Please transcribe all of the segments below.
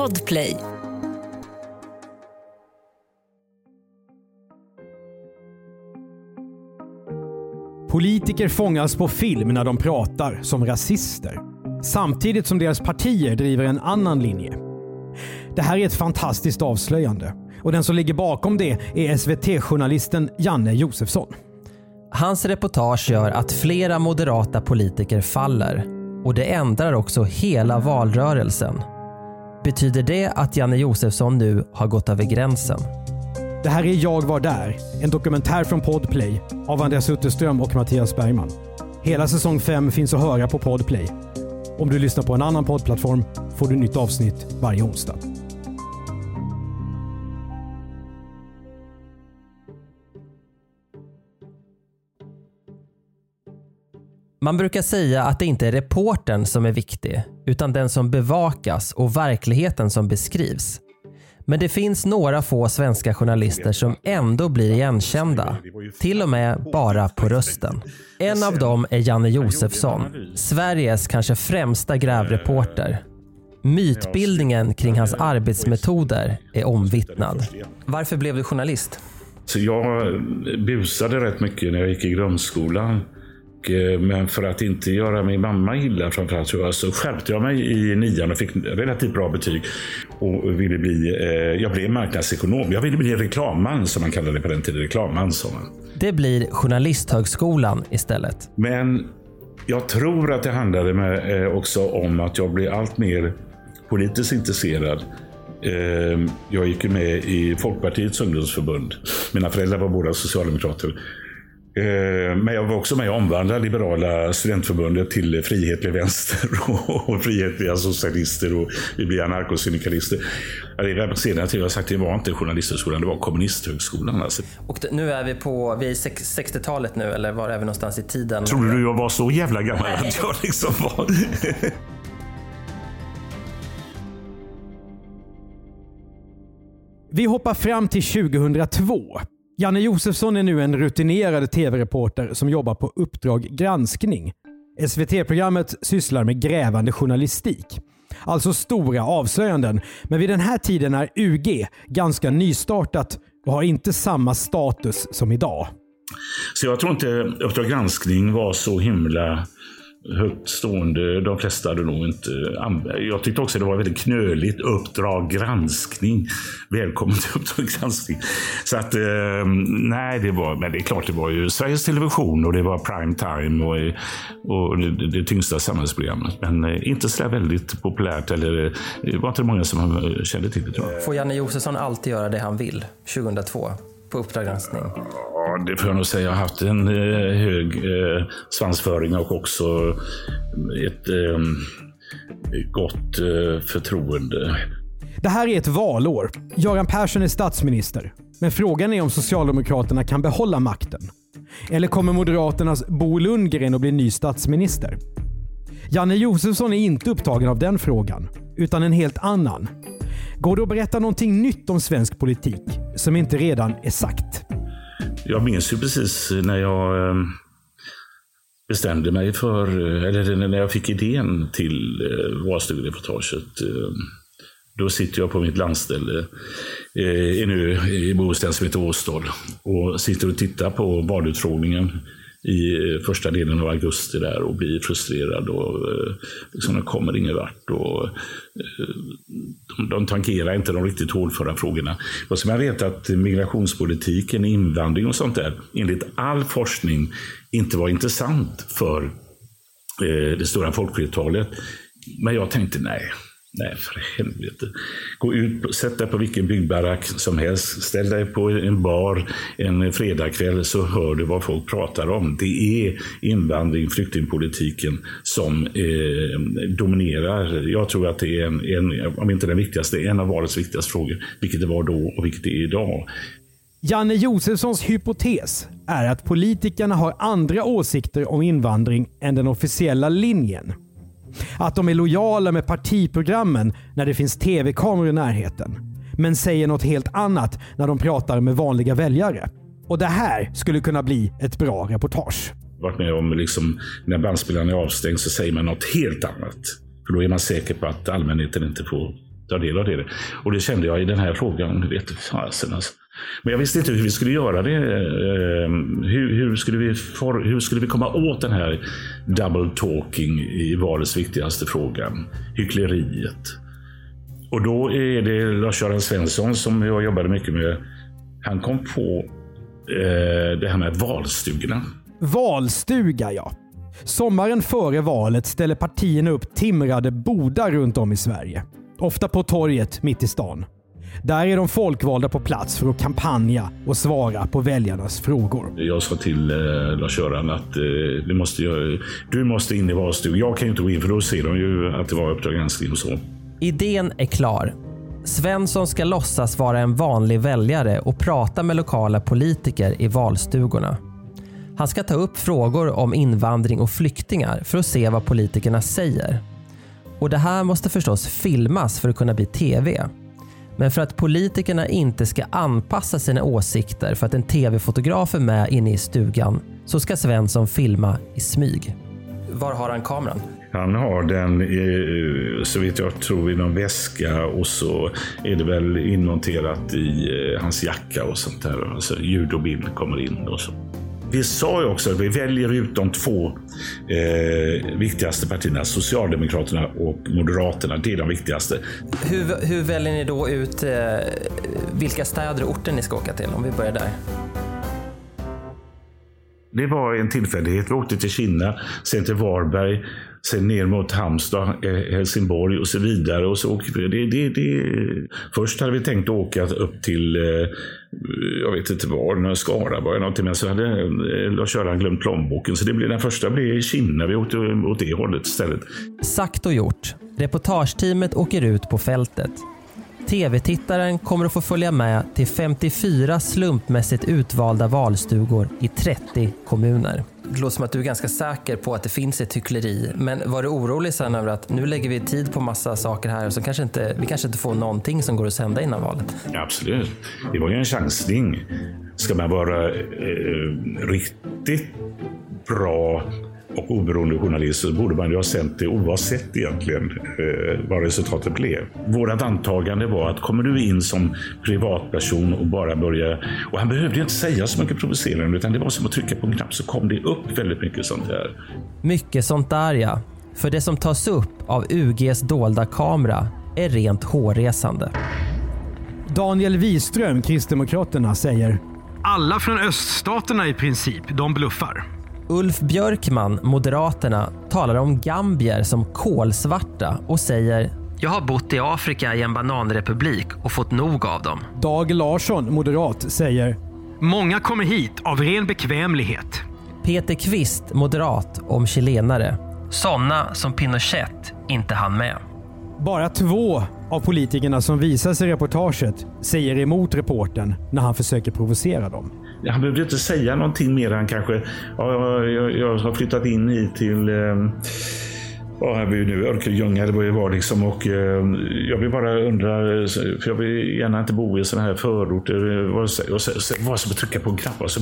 Podplay. Politiker fångas på film när de pratar som rasister. Samtidigt som deras partier driver en annan linje. Det här är ett fantastiskt avslöjande. Och den som ligger bakom det är SVT-journalisten Janne Josefsson. Hans reportage gör att flera moderata politiker faller och det ändrar också hela valrörelsen. Betyder det att Janne Josefsson nu har gått över gränsen? Det här är Jag var där, en dokumentär från Podplay av Andreas Utterström och Mattias Bergman. Hela säsong 5 finns att höra på Podplay. Om du lyssnar på en annan poddplattform får du nytt avsnitt varje onsdag. Man brukar säga att det inte är reportern som är viktig, utan den som bevakas och verkligheten som beskrivs. Men det finns några få svenska journalister som ändå blir igenkända. Till och med bara på rösten. En av dem är Janne Josefsson, Sveriges kanske främsta grävreporter. Mytbildningen kring hans arbetsmetoder är omvittnad. Varför blev du journalist? Så jag busade rätt mycket när jag gick i grundskolan. Eh, men för att inte göra min mamma illa framförallt så skärpte jag mig i nian och fick relativt bra betyg. Och ville bli, eh, jag blev marknadsekonom. Jag ville bli reklamman som man kallade det på den tiden. Reklamman sa man. Det blir Journalisthögskolan istället. Men jag tror att det handlade med, eh, också om att jag blev allt mer politiskt intresserad. Jag gick med i Folkpartiets ungdomsförbund. Mina föräldrar var båda socialdemokrater. Eh, men jag var också med och omvandlade Liberala studentförbundet till Frihetlig Vänster och Frihetliga Socialister och vi blev anarkosyndikalister. Det är senare tid jag har sagt det var inte Journalisthögskolan, det var Kommunisthögskolan. Alltså. Och nu är vi på, vi är 60-talet nu eller var är vi någonstans i tiden? Tror du jag var så jävla gammal att jag liksom var... Vi hoppar fram till 2002. Janne Josefsson är nu en rutinerad tv-reporter som jobbar på Uppdrag granskning. SVT-programmet sysslar med grävande journalistik. Alltså stora avslöjanden. Men vid den här tiden är UG ganska nystartat och har inte samma status som idag. Så jag tror inte Uppdrag granskning var så himla högt stående. De flesta hade nog inte... Jag tyckte också det var väldigt knöligt. Uppdrag granskning. Välkommen till Uppdrag granskning. Så att, eh, nej, det var... Men det är klart, det var ju Sveriges Television och det var prime time och, och det, det tyngsta samhällsprogrammet. Men eh, inte så där väldigt populärt. Eller, eh, det var inte många som kände till det, tror jag. Får Janne Josefsson alltid göra det han vill 2002? På Uppdrag granskning? Ja, det får jag nog säga. Jag har haft en eh, hög eh, svansföring och också ett eh, gott eh, förtroende. Det här är ett valår. Göran Persson är statsminister. Men frågan är om Socialdemokraterna kan behålla makten. Eller kommer Moderaternas Bo Lundgren att bli ny statsminister? Janne Josefsson är inte upptagen av den frågan, utan en helt annan. Går det att berätta någonting nytt om svensk politik som inte redan är sagt? Jag minns ju precis när jag eh, bestämde mig för, eh, eller när jag fick idén till eh, valstugreportaget. Eh, då sitter jag på mitt landställe i nu i Bohuslän som heter Åstol och sitter och tittar på valutfrågningen i eh, första delen av augusti där och blir frustrerad och eh, liksom, de kommer ingen vart. Och, eh, de, de tangerar inte de riktigt hårdföra frågorna. Vad som jag vet att migrationspolitiken, invandring och sånt där, enligt all forskning, inte var intressant för eh, det stora folkflertalet. Men jag tänkte nej, Nej, för helvete. Gå ut, sätt dig på vilken byggbarack som helst. Ställ dig på en bar en fredagkväll så hör du vad folk pratar om. Det är invandring, flyktingpolitiken som eh, dominerar. Jag tror att det är en, en, om inte den viktigaste, en av valets viktigaste frågor. Vilket det var då och vilket det är idag. Janne Josefssons hypotes är att politikerna har andra åsikter om invandring än den officiella linjen. Att de är lojala med partiprogrammen när det finns tv-kameror i närheten. Men säger något helt annat när de pratar med vanliga väljare. Och det här skulle kunna bli ett bra reportage. Varit med om liksom, när bandspelaren är avstängd så säger man något helt annat. För då är man säker på att allmänheten inte får ta del av det. Och det kände jag i den här frågan. Vet fasen alltså. Men jag visste inte hur vi skulle göra det. Ehm, hur, hur, skulle vi for, hur skulle vi komma åt den här double talking i valets viktigaste fråga? Hyckleriet. Och då är det Lars-Göran Svensson som jag jobbade mycket med. Han kom på eh, det här med valstugorna. Valstuga ja. Sommaren före valet ställer partierna upp timrade bodar runt om i Sverige. Ofta på torget mitt i stan. Där är de folkvalda på plats för att kampanja och svara på väljarnas frågor. Jag sa till eh, Lars-Göran att eh, måste, du måste in i valstugan. Jag kan ju inte gå in för då ser de ju att det var Uppdrag granskning och så. Idén är klar. Svensson ska låtsas vara en vanlig väljare och prata med lokala politiker i valstugorna. Han ska ta upp frågor om invandring och flyktingar för att se vad politikerna säger. Och Det här måste förstås filmas för att kunna bli TV. Men för att politikerna inte ska anpassa sina åsikter för att en tv-fotograf är med inne i stugan så ska Svensson filma i smyg. Var har han kameran? Han har den, så vitt jag tror, i någon väska och så är det väl inmonterat i eh, hans jacka och sånt där. Alltså ljud och bild kommer in och så. Vi sa ju också att vi väljer ut de två eh, viktigaste partierna, Socialdemokraterna och Moderaterna. Det är de viktigaste. Hur, hur väljer ni då ut eh, vilka städer och orter ni ska åka till? Om vi börjar där. Det var en tillfällighet. Vi åkte till Kina, sen till Varberg, sen ner mot Halmstad, eh, Helsingborg och så vidare. Och så åkte det, det, det. Först hade vi tänkt åka upp till, eh, jag vet inte var, Skaraborg eller någonting. Men så hade eh, Lars-Göran glömt plånboken. Så det blev, den första blev Kinna, Vi åkte åt det hållet istället. Sagt och gjort. Reportageteamet åker ut på fältet. TV-tittaren kommer att få följa med till 54 slumpmässigt utvalda valstugor i 30 kommuner. Det låter som att du är ganska säker på att det finns ett hyckleri. Men var du orolig sen över att nu lägger vi tid på massa saker här och så kanske inte, vi kanske inte får någonting som går att sända innan valet? absolut. Det var ju en chansning. Ska man vara eh, riktigt bra och oberoende journalist så borde man ju ha sänt det oavsett egentligen eh, vad resultatet blev. Vårt antagande var att kommer du in som privatperson och bara börja... Och han behövde ju inte säga så mycket provocerande utan det var som att trycka på en knapp så kom det upp väldigt mycket sånt här. Mycket sånt där ja. För det som tas upp av UGs dolda kamera är rent hårresande. Daniel Wiström, Kristdemokraterna, säger alla från öststaterna i princip, de bluffar. Ulf Björkman, Moderaterna, talar om gambier som kolsvarta och säger “Jag har bott i Afrika i en bananrepublik och fått nog av dem”. Dag Larsson, moderat, säger “Många kommer hit av ren bekvämlighet”. Peter Kvist, moderat, om chilenare. Sådana som Pinochet inte hann med. Bara två av politikerna som visas i reportaget säger emot reporten när han försöker provocera dem. Han behövde inte säga någonting mer än kanske, ja, jag, jag har flyttat in hit till eh, Ja, här blir nu Örkelljunga eller vad det var liksom. Och, eh, jag vill bara undra, för jag vill gärna inte bo i sådana här förorter. Och så, och så, var som att trycka på en knapp och så,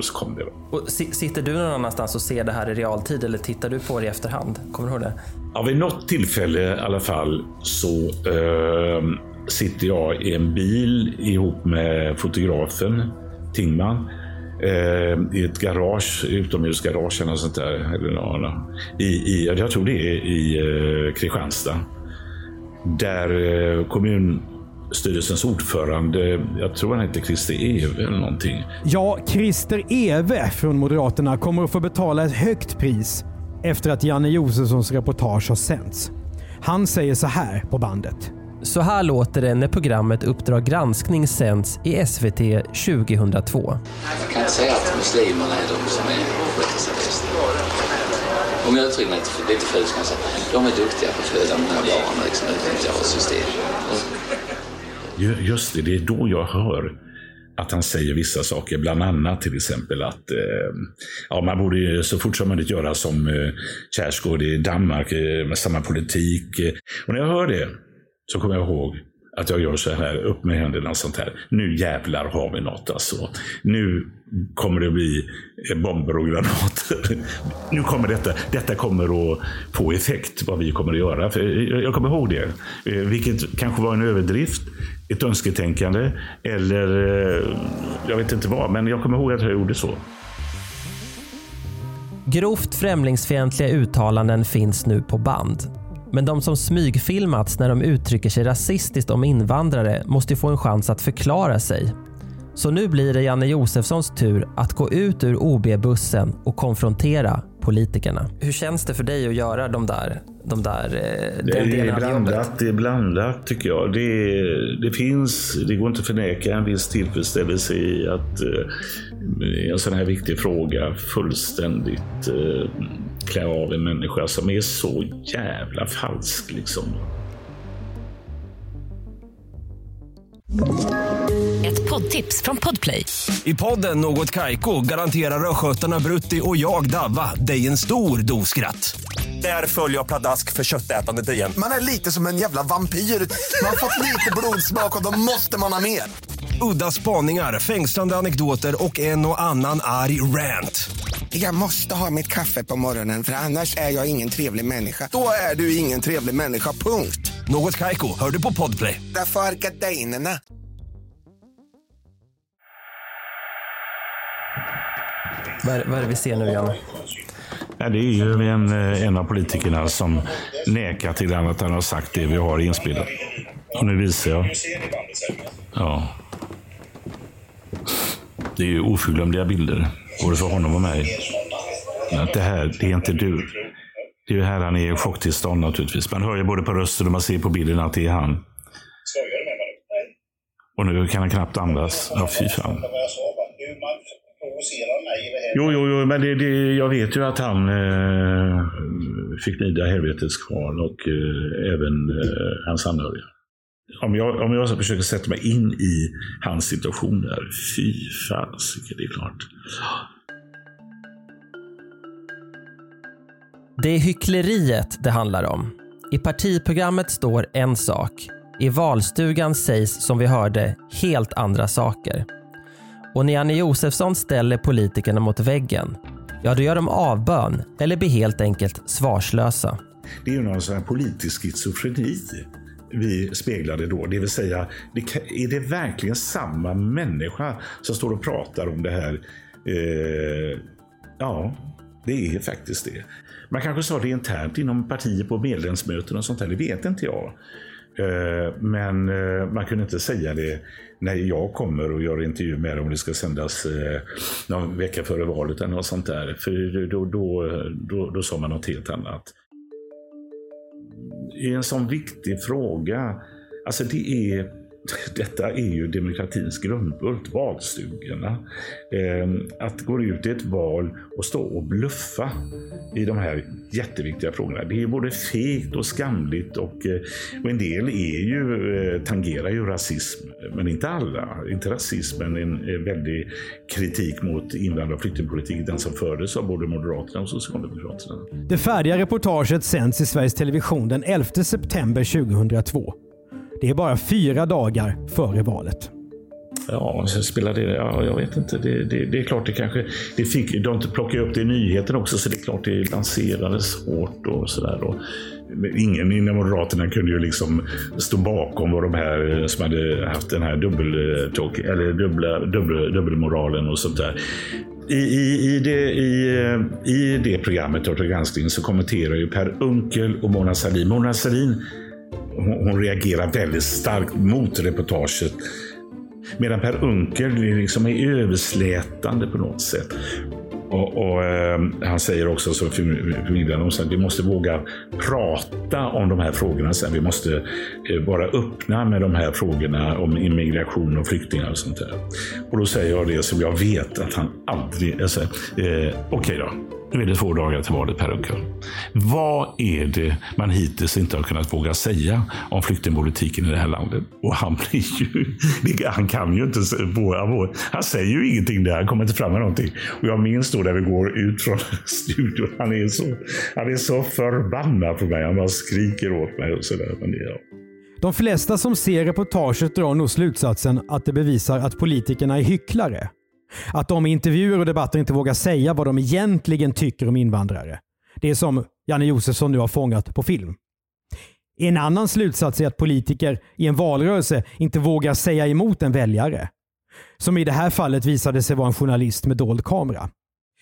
så kom det. Och sitter du någon annanstans och ser det här i realtid eller tittar du på det i efterhand? Kommer du ihåg det? Ja, vid något tillfälle i alla fall så eh, sitter jag i en bil ihop med fotografen Tingman eh, i ett garage, utomhusgarage eller något sånt där. Eller, ja, i, i, jag tror det är i eh, Kristianstad. Där eh, kommunstyrelsens ordförande, jag tror han heter Christer Eve eller någonting. Ja, Christer Eve från Moderaterna kommer att få betala ett högt pris efter att Janne Josefssons reportage har sänts. Han säger så här på bandet. Så här låter det när programmet Uppdrag granskning sänds i SVT 2002. Jag kan inte säga att muslimerna är de som är sköter bäst. Om jag uttrycker mig lite fult kan jag säga de är duktiga på att föda de här barnen, liksom utnyttja vårt system. Just det, det är då jag hör att han säger vissa saker, bland annat till exempel att eh, ja, man borde så fort som möjligt göra som eh, Kjärsgaard i Danmark eh, med samma politik. Och när jag hör det så kommer jag ihåg att jag gör så här, upp med händerna och sånt här. Nu jävlar har vi något alltså. Nu kommer det bli bomber och granater. Nu kommer detta, detta kommer att få effekt, vad vi kommer att göra. För jag kommer ihåg det. Eh, vilket kanske var en överdrift, ett önsketänkande eller eh, jag vet inte vad. Men jag kommer ihåg att jag gjorde så. Grovt främlingsfientliga uttalanden finns nu på band. Men de som smygfilmats när de uttrycker sig rasistiskt om invandrare måste få en chans att förklara sig. Så nu blir det Janne Josefssons tur att gå ut ur OB-bussen och konfrontera politikerna. Hur känns det för dig att göra de där, de där, eh, Det den delen är av blandat, jobbet? det är blandat tycker jag. Det, det finns, det går inte att förneka en viss tillfredsställelse i att eh, en sån här viktig fråga fullständigt eh, klä av en människa som är så jävla falsk liksom. Ett poddtips från Podplay. I podden Något Kaiko garanterar östgötarna Brutti och jag, Davva, dig en stor dos skratt. Där följer jag pladask för köttätandet igen. Man är lite som en jävla vampyr. Man har fått lite blodsmak och då måste man ha mer. Udda spaningar, fängslande anekdoter och en och annan arg rant. Jag måste ha mitt kaffe på morgonen för annars är jag ingen trevlig människa. Då är du ingen trevlig människa, punkt. Något Kaiko, hör du på Podplay. Därför är gardinerna. Vad är, vad är det vi ser nu Janne? Ja, det är ju en, eh, en av politikerna som nekar till att han har sagt det vi har inspelat. Och nu visar jag. Ja. Det är ju oförglömliga bilder, både för honom och mig. Men Att det här, det är inte du. Det är ju här han är i chocktillstånd naturligtvis. Man hör ju både på rösten och man ser på bilden att det är han. Och nu kan han knappt andas. Ja, fy fan. Jo, jo, jo, men det, det, jag vet ju att han eh, fick lida helvetets kvarn och eh, även eh, hans anhöriga. Om jag, om jag försöker sätta mig in i hans situation där, fy fasiken, det är klart. Det är hyckleriet det handlar om. I partiprogrammet står en sak. I valstugan sägs, som vi hörde, helt andra saker. Och när Janne Josefsson ställer politikerna mot väggen, ja då gör de avbön eller blir helt enkelt svarslösa. Det är ju någon sån här politisk schizofreni vi speglade då. Det vill säga, är det verkligen samma människa som står och pratar om det här? Eh, ja, det är faktiskt det. Man kanske sa det internt inom partier på medlemsmöten och sånt där, det vet inte jag. Eh, men eh, man kunde inte säga det när jag kommer och gör intervju med dem om det ska sändas eh, någon vecka före valet eller något sånt där. För då, då, då, då sa man något helt annat. I en sån viktig fråga, alltså det är detta är ju demokratins grundbult, valstugorna. Eh, att gå ut i ett val och stå och bluffa i de här jätteviktiga frågorna. Det är både fegt och skamligt och, eh, och en del är ju, eh, tangerar ju rasism. Men inte alla. Inte rasism, men en eh, väldig kritik mot invandrar och flyktingpolitik. Den som fördes av både Moderaterna och Socialdemokraterna. Det färdiga reportaget sänds i Sveriges Television den 11 september 2002. Det är bara fyra dagar före valet. Ja, så spelar det... Ja, jag vet inte. Det, det, det är klart det kanske... Det fick, de plockade upp det i nyheten också, så det är klart det lanserades hårt och sådär. Ingen inom Moderaterna kunde ju liksom stå bakom vad de här eh, som hade haft den här dubbel, eh, eller dubbla, dubbel, dubbelmoralen och sånt där. I, i, i, det, i, eh, I det programmet, Uppdrag granskning, så kommenterar ju Per Unkel och Mona Sahlin. Mona Sahlin hon, reagerar väldigt starkt mot reportaget. Medan Per Unckel liksom är överslätande på något sätt. Och, och eh, Han säger också, så förmedlar att vi måste våga prata om de här frågorna. Sen. Vi måste eh, vara öppna med de här frågorna om immigration och flyktingar och sånt där. Och då säger jag det som jag vet att han aldrig... Alltså, eh, Okej okay då. Nu är det två dagar till valet, Per Unckel. Vad är det man hittills inte har kunnat våga säga om flyktingpolitiken i det här landet? Och han blir ju... Han kan ju inte... Han säger ju ingenting där. Han kommer inte fram med någonting. Och jag minns då när vi går ut från studion. Han är så, han är så förbannad på mig. Han bara skriker åt mig och sådär. Men ja. De flesta som ser reportaget drar nog slutsatsen att det bevisar att politikerna är hycklare. Att de i intervjuer och debatter inte vågar säga vad de egentligen tycker om invandrare. Det är som Janne Josefsson nu har fångat på film. En annan slutsats är att politiker i en valrörelse inte vågar säga emot en väljare. Som i det här fallet visade sig vara en journalist med dold kamera.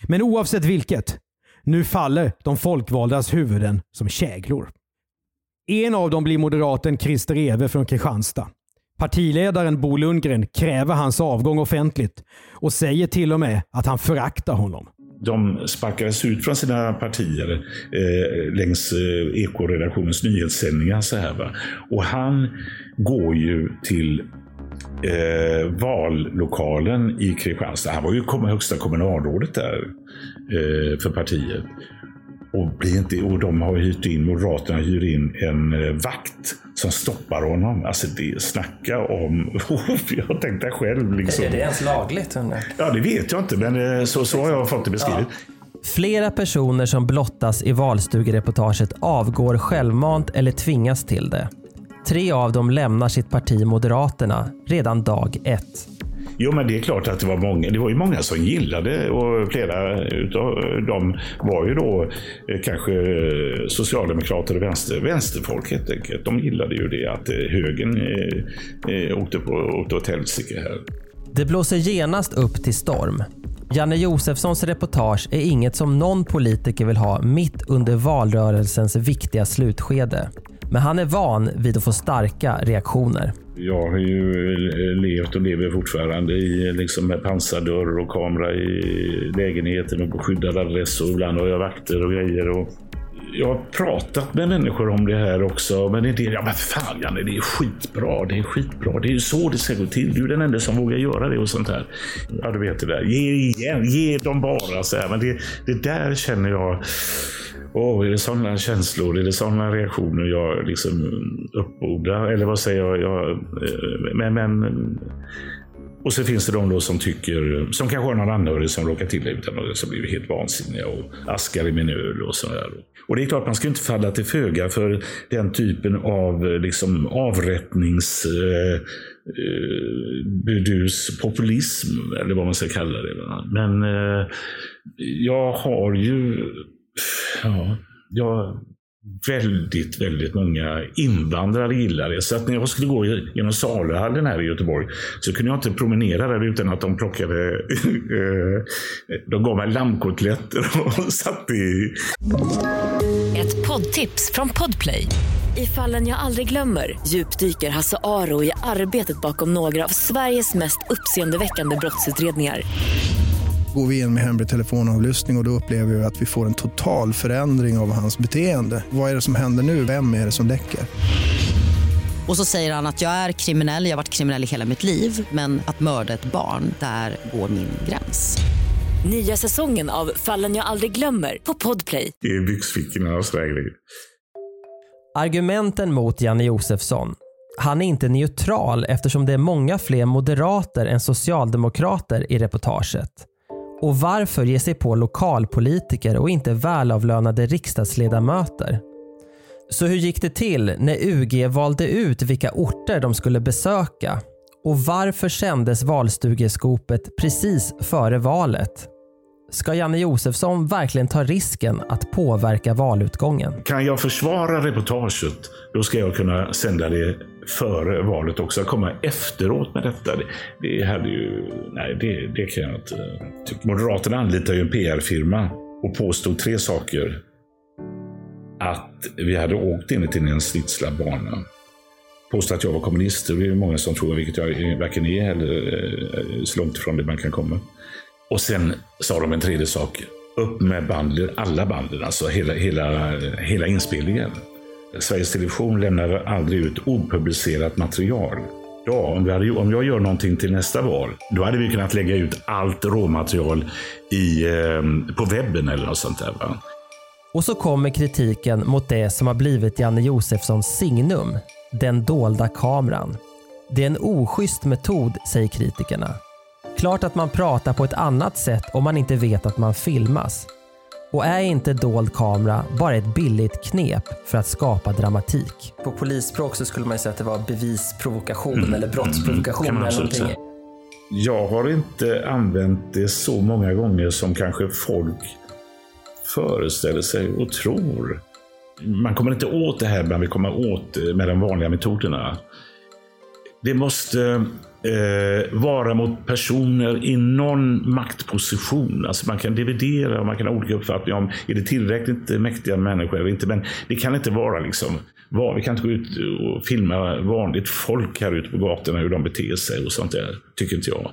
Men oavsett vilket, nu faller de folkvaldas huvuden som käglor. En av dem blir moderaten Christer Ewe från Kristianstad. Partiledaren Bo Lundgren kräver hans avgång offentligt och säger till och med att han föraktar honom. De sparkades ut från sina partier eh, längs eh, Ekoredaktionens nyhetssändningar. Så här, va? Och han går ju till eh, vallokalen i Kristianstad. Han var ju högsta kommunalrådet där eh, för partiet. Och, blir inte, och de har hyrt in, Moderaterna hyr in en eh, vakt som stoppar honom. Alltså det, snacka om... jag tänkte själv liksom. Är det ens lagligt? Ja, det vet jag inte, men eh, så, så har jag fått det beskrivet. Flera personer som blottas i valstugereportaget avgår självmant eller tvingas till det. Tre av dem lämnar sitt parti Moderaterna redan dag ett. Jo, men det är klart att det var många. Det var ju många som gillade och flera utav dem var ju då eh, kanske socialdemokrater och vänster, vänsterfolk helt enkelt. De gillade ju det att eh, högern eh, eh, åkte, på, åkte åt helsike här. Det blåser genast upp till storm. Janne Josefssons reportage är inget som någon politiker vill ha mitt under valrörelsens viktiga slutskede. Men han är van vid att få starka reaktioner. Jag har ju levt och lever fortfarande i, liksom med pansardörr och kamera i lägenheten och på skyddad adress och ibland har jag vakter och grejer. Och jag har pratat med människor om det här också, men det är det. Ja, men fan Janne, det är skitbra. Det är skitbra. Det är ju så det ska gå till. Du är den enda som vågar göra det och sånt här. Ja, du vet det där. Ge igen, ge dem bara så här. Men det, det där känner jag. Åh, är det sådana känslor, är det sådana reaktioner jag liksom uppbordar? Eller vad säger jag? jag eh, men, men, och så finns det de då som tycker, som kanske har någon anhörig som råkar till utan och som blir helt vansinniga och askar i min öl och sådär. Och det är klart, man ska inte falla till föga för den typen av liksom avrättnings eh, eh burdus populism, eller vad man ska kalla det. Men eh, jag har ju Ja, jag väldigt, väldigt många invandrare gillar det. Så att när jag skulle gå genom Saluhallen här i Göteborg så kunde jag inte promenera där utan att de plockade... Eh, de gav mig lammkotletter och satte i... Ett poddtips från Podplay. I fallen jag aldrig glömmer djupdyker Hasse Aro i arbetet bakom några av Sveriges mest uppseendeväckande brottsutredningar. Går vi in med hemlig telefonavlyssning och, och då upplever vi att vi får en total förändring av hans beteende. Vad är det som händer nu? Vem är det som läcker? Och så säger han att jag är kriminell, jag har varit kriminell i hela mitt liv men att mörda ett barn, där går min gräns. Nya säsongen av Fallen jag aldrig glömmer på Podplay. i byxfickorna och sådär. Argumenten mot Janne Josefsson. Han är inte neutral eftersom det är många fler moderater än socialdemokrater i reportaget. Och varför ge sig på lokalpolitiker och inte välavlönade riksdagsledamöter? Så hur gick det till när UG valde ut vilka orter de skulle besöka? Och varför sändes valstugeskopet precis före valet? Ska Janne Josefsson verkligen ta risken att påverka valutgången? Kan jag försvara reportaget, då ska jag kunna sända det före valet också. Att komma efteråt med detta, det, det hade ju... Nej, det, det kan jag inte eh, tycka. Moderaterna anlitar ju en PR-firma och påstod tre saker. Att vi hade åkt in till en slitslad bana. Påstod att jag var kommunist, det är många som tror, vilket jag varken är eller eh, så långt ifrån det man kan komma. Och sen sa de en tredje sak. Upp med banden, alla banden, alltså hela, hela, hela inspelningen. Sveriges Television lämnar aldrig ut opublicerat material. Ja, om, vi hade, om jag gör någonting till nästa val, då hade vi kunnat lägga ut allt råmaterial i, eh, på webben eller något sånt där. Va? Och så kommer kritiken mot det som har blivit Janne Josefssons signum, den dolda kameran. Det är en oschysst metod, säger kritikerna. Klart att man pratar på ett annat sätt om man inte vet att man filmas. Och är inte dold kamera bara ett billigt knep för att skapa dramatik? På polisspråk så skulle man säga att det var bevisprovokation Mm. eller brottsprovokation Kan man eller någonting. säga. Jag har inte använt det så många gånger som kanske folk föreställer sig och tror. Man kommer inte åt det här, men vi kommer åt det med de vanliga metoderna. Det måste eh, vara mot personer i någon maktposition. Alltså man kan dividera och man kan ha olika uppfattningar om är det tillräckligt mäktiga människor eller inte. Men det kan inte vara liksom, var, vi kan inte gå ut och filma vanligt folk här ute på gatorna hur de beter sig och sånt där. Tycker inte jag.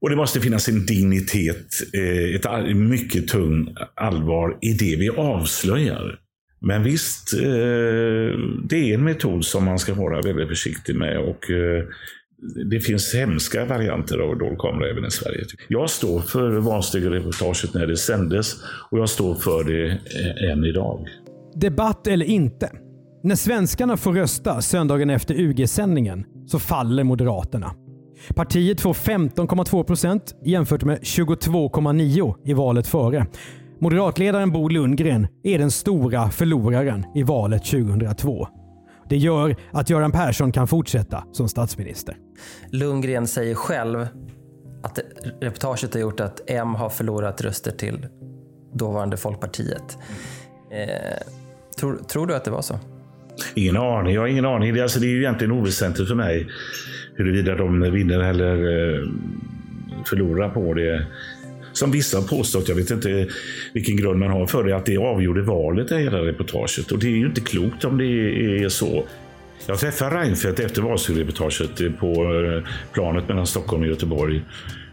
Och det måste finnas en dignitet, eh, ett mycket tungt allvar i det vi avslöjar. Men visst, eh, det är en metod som man ska vara väldigt försiktig med. Och eh, det finns hemska varianter av dold kamera även i Sverige. Jag står för valstugereportaget när det sändes och jag står för det eh, än idag. Debatt eller inte. När svenskarna får rösta söndagen efter UG-sändningen så faller Moderaterna. Partiet får 15,2 procent jämfört med 22,9 i valet före. Moderatledaren Bo Lundgren är den stora förloraren i valet 2002. Det gör att Göran Persson kan fortsätta som statsminister. Lundgren säger själv att reportaget har gjort att M har förlorat röster till dåvarande Folkpartiet. Eh, tror, tror du att det var så? Ingen aning. Jag har ingen aning. Det, är alltså, det är ju egentligen oväsentligt för mig huruvida de vinner eller eh, förlorar på det. Som vissa har påstått, jag vet inte vilken grund man har för det, att det avgjorde valet, det hela reportaget. Och det är ju inte klokt om det är så. Jag träffade Reinfeldt efter valstugereportaget på eh, planet mellan Stockholm och Göteborg.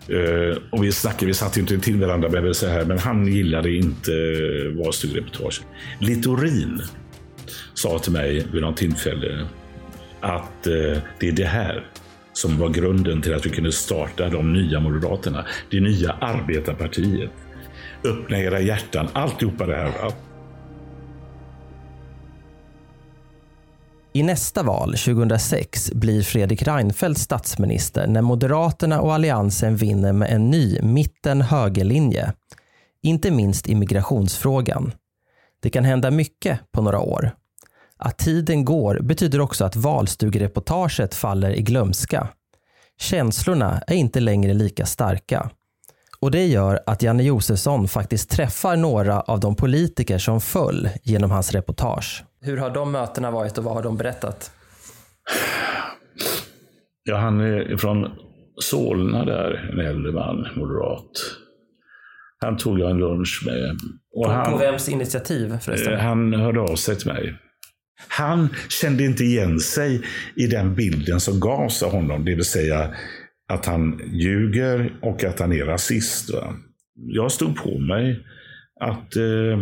Eh, och vi snackade, vi satt inte till varandra, men, så här, men han gillade inte eh, valstugereportaget. Littorin sa till mig vid något tillfälle att eh, det är det här som var grunden till att vi kunde starta de nya Moderaterna. Det nya arbetarpartiet. Öppna era hjärtan, alltihopa det här. va? I nästa val, 2006, blir Fredrik Reinfeldt statsminister när Moderaterna och Alliansen vinner med en ny mitten-högerlinje. Inte minst i migrationsfrågan. Det kan hända mycket på några år. Att tiden går betyder också att valstugereportaget faller i glömska. Känslorna är inte längre lika starka. Och det gör att Janne Josefsson faktiskt träffar några av de politiker som föll genom hans reportage. Hur har de mötena varit och vad har de berättat? Ja, han är från Solna där, en äldre man, moderat. Han tog jag en lunch med. Och På, han, på vems initiativ förresten? Eh, Han hörde av sig till mig. Han kände inte igen sig i den bilden som gavs av honom. Det vill säga att han ljuger och att han är rasist. Va? Jag stod på mig att, eh,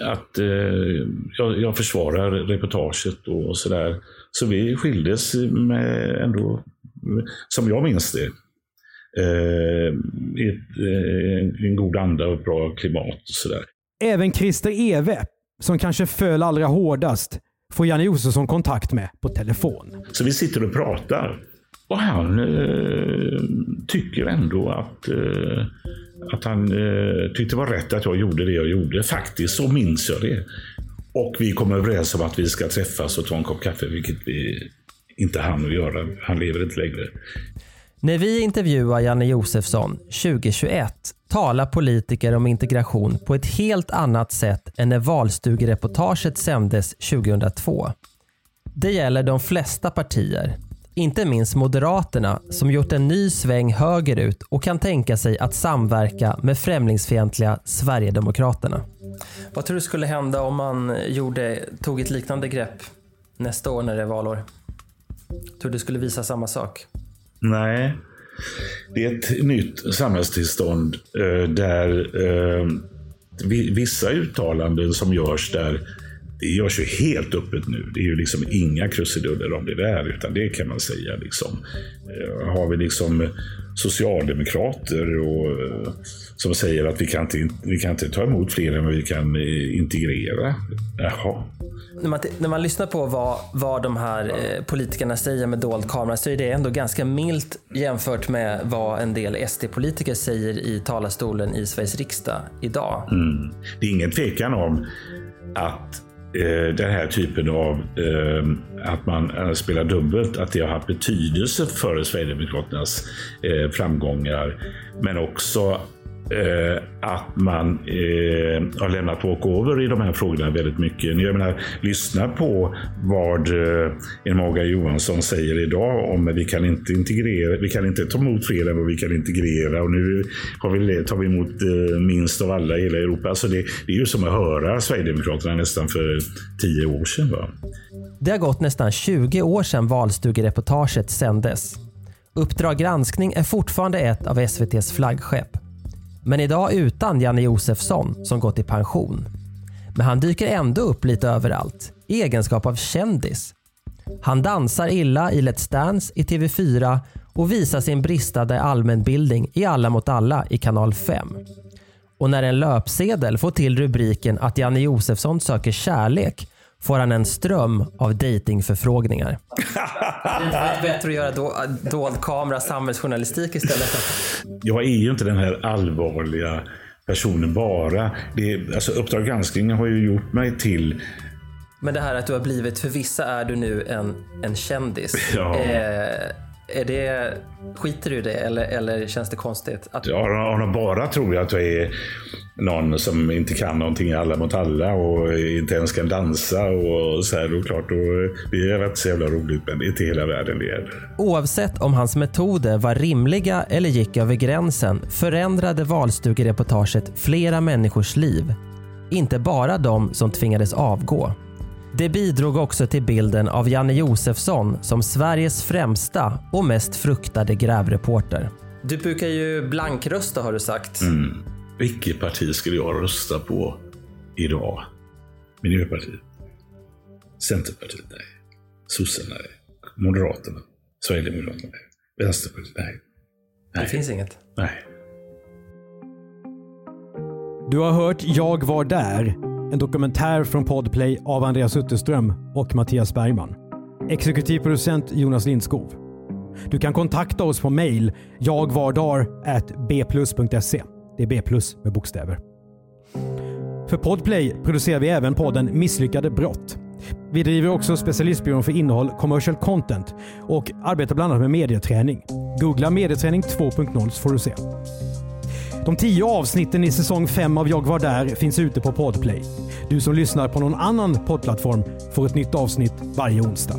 att eh, jag, jag försvarar reportaget och sådär. Så vi skildes med ändå, som jag minns det, eh, i ett, eh, en god anda och ett bra klimat. Och sådär. Även Christer Ewe, som kanske föll allra hårdast, får Janne Josefsson kontakt med på telefon. Så vi sitter och pratar. Och han eh, tycker ändå att, eh, att han eh, tyckte det var rätt att jag gjorde det jag gjorde. Faktiskt så minns jag det. Och vi kom överens om att vi ska träffas och ta en kopp kaffe, vilket vi inte hann att göra. Han lever inte längre. När vi intervjuar Janne Josefsson 2021 talar politiker om integration på ett helt annat sätt än när valstugereportaget sändes 2002. Det gäller de flesta partier, inte minst Moderaterna som gjort en ny sväng högerut och kan tänka sig att samverka med främlingsfientliga Sverigedemokraterna. Vad tror du skulle hända om man gjorde, tog ett liknande grepp nästa år när det är valår? Tror du det skulle visa samma sak? Nej. Det är ett nytt samhällstillstånd eh, där eh, vissa uttalanden som görs där det görs ju helt öppet nu. Det är ju liksom inga krusiduller om det där, utan det kan man säga. Liksom. Eh, har vi liksom socialdemokrater och, eh, som säger att vi kan, inte, vi kan inte ta emot fler än vi kan eh, integrera. Jaha. När man, när man lyssnar på vad, vad de här eh, politikerna säger med dold kamera så är det ändå ganska milt jämfört med vad en del SD-politiker säger i talarstolen i Sveriges riksdag idag. Mm. Det är ingen tvekan om att eh, den här typen av eh, att man spelar dubbelt, att det har haft betydelse för Sverigedemokraternas framgångar. Men också eh, att man eh, har lämnat walkover i de här frågorna väldigt mycket. Jag menar, lyssna på vad eh, Morgan Johansson säger idag om att vi kan inte integrera, vi kan inte ta emot fler än vad vi kan integrera och nu har vi, tar vi emot eh, minst av alla i hela Europa. Alltså det, det är ju som att höra Sverigedemokraterna nästan för tio år sedan. Va? Det har gått nästan 20 år sedan valstugereportaget sändes. Uppdrag granskning är fortfarande ett av SVTs flaggskepp. Men idag utan Janne Josefsson som gått i pension. Men han dyker ändå upp lite överallt i egenskap av kändis. Han dansar illa i Let's Dance i TV4 och visar sin bristande allmänbildning i Alla mot alla i kanal 5. Och när en löpsedel får till rubriken att Janne Josefsson söker kärlek får han en ström av datingförfrågningar. Det är bättre att göra do, dold kamera samhällsjournalistik istället. Jag är ju inte den här allvarliga personen bara. Det är, alltså Uppdrag granskning har ju gjort mig till Men det här att du har blivit, för vissa är du nu en, en kändis. Ja. Eh, är det, skiter du i det eller, eller känns det konstigt? Att... Ja, bara tror jag att jag är någon som inte kan någonting alla mot alla och inte ens kan dansa och så här. Då klart, då, det är rätt så jävla roligt, men inte hela världen det är. Oavsett om hans metoder var rimliga eller gick över gränsen förändrade valstugereportaget flera människors liv. Inte bara de som tvingades avgå. Det bidrog också till bilden av Janne Josefsson som Sveriges främsta och mest fruktade grävreporter. Du brukar ju blankrösta har du sagt. Mm. Vilket parti skulle jag rösta på idag? Miljöpartiet? Centerpartiet? Nej. Sossarna? Nej. Moderaterna? Sverigedemokraterna? Nej. Vänsterpartiet? Nej. Det finns inget. Nej. Du har hört Jag var där, en dokumentär från Podplay av Andreas Utterström och Mattias Bergman. Exekutiv producent Jonas Lindskov. Du kan kontakta oss på mail jagvardar.bplus.se. Det är B plus med bokstäver. För Podplay producerar vi även podden Misslyckade brott. Vi driver också specialistbyrån för innehåll Commercial Content och arbetar bland annat med medieträning. Googla medieträning 2.0 så får du se. De tio avsnitten i säsong 5 av Jag var där finns ute på Podplay. Du som lyssnar på någon annan poddplattform får ett nytt avsnitt varje onsdag.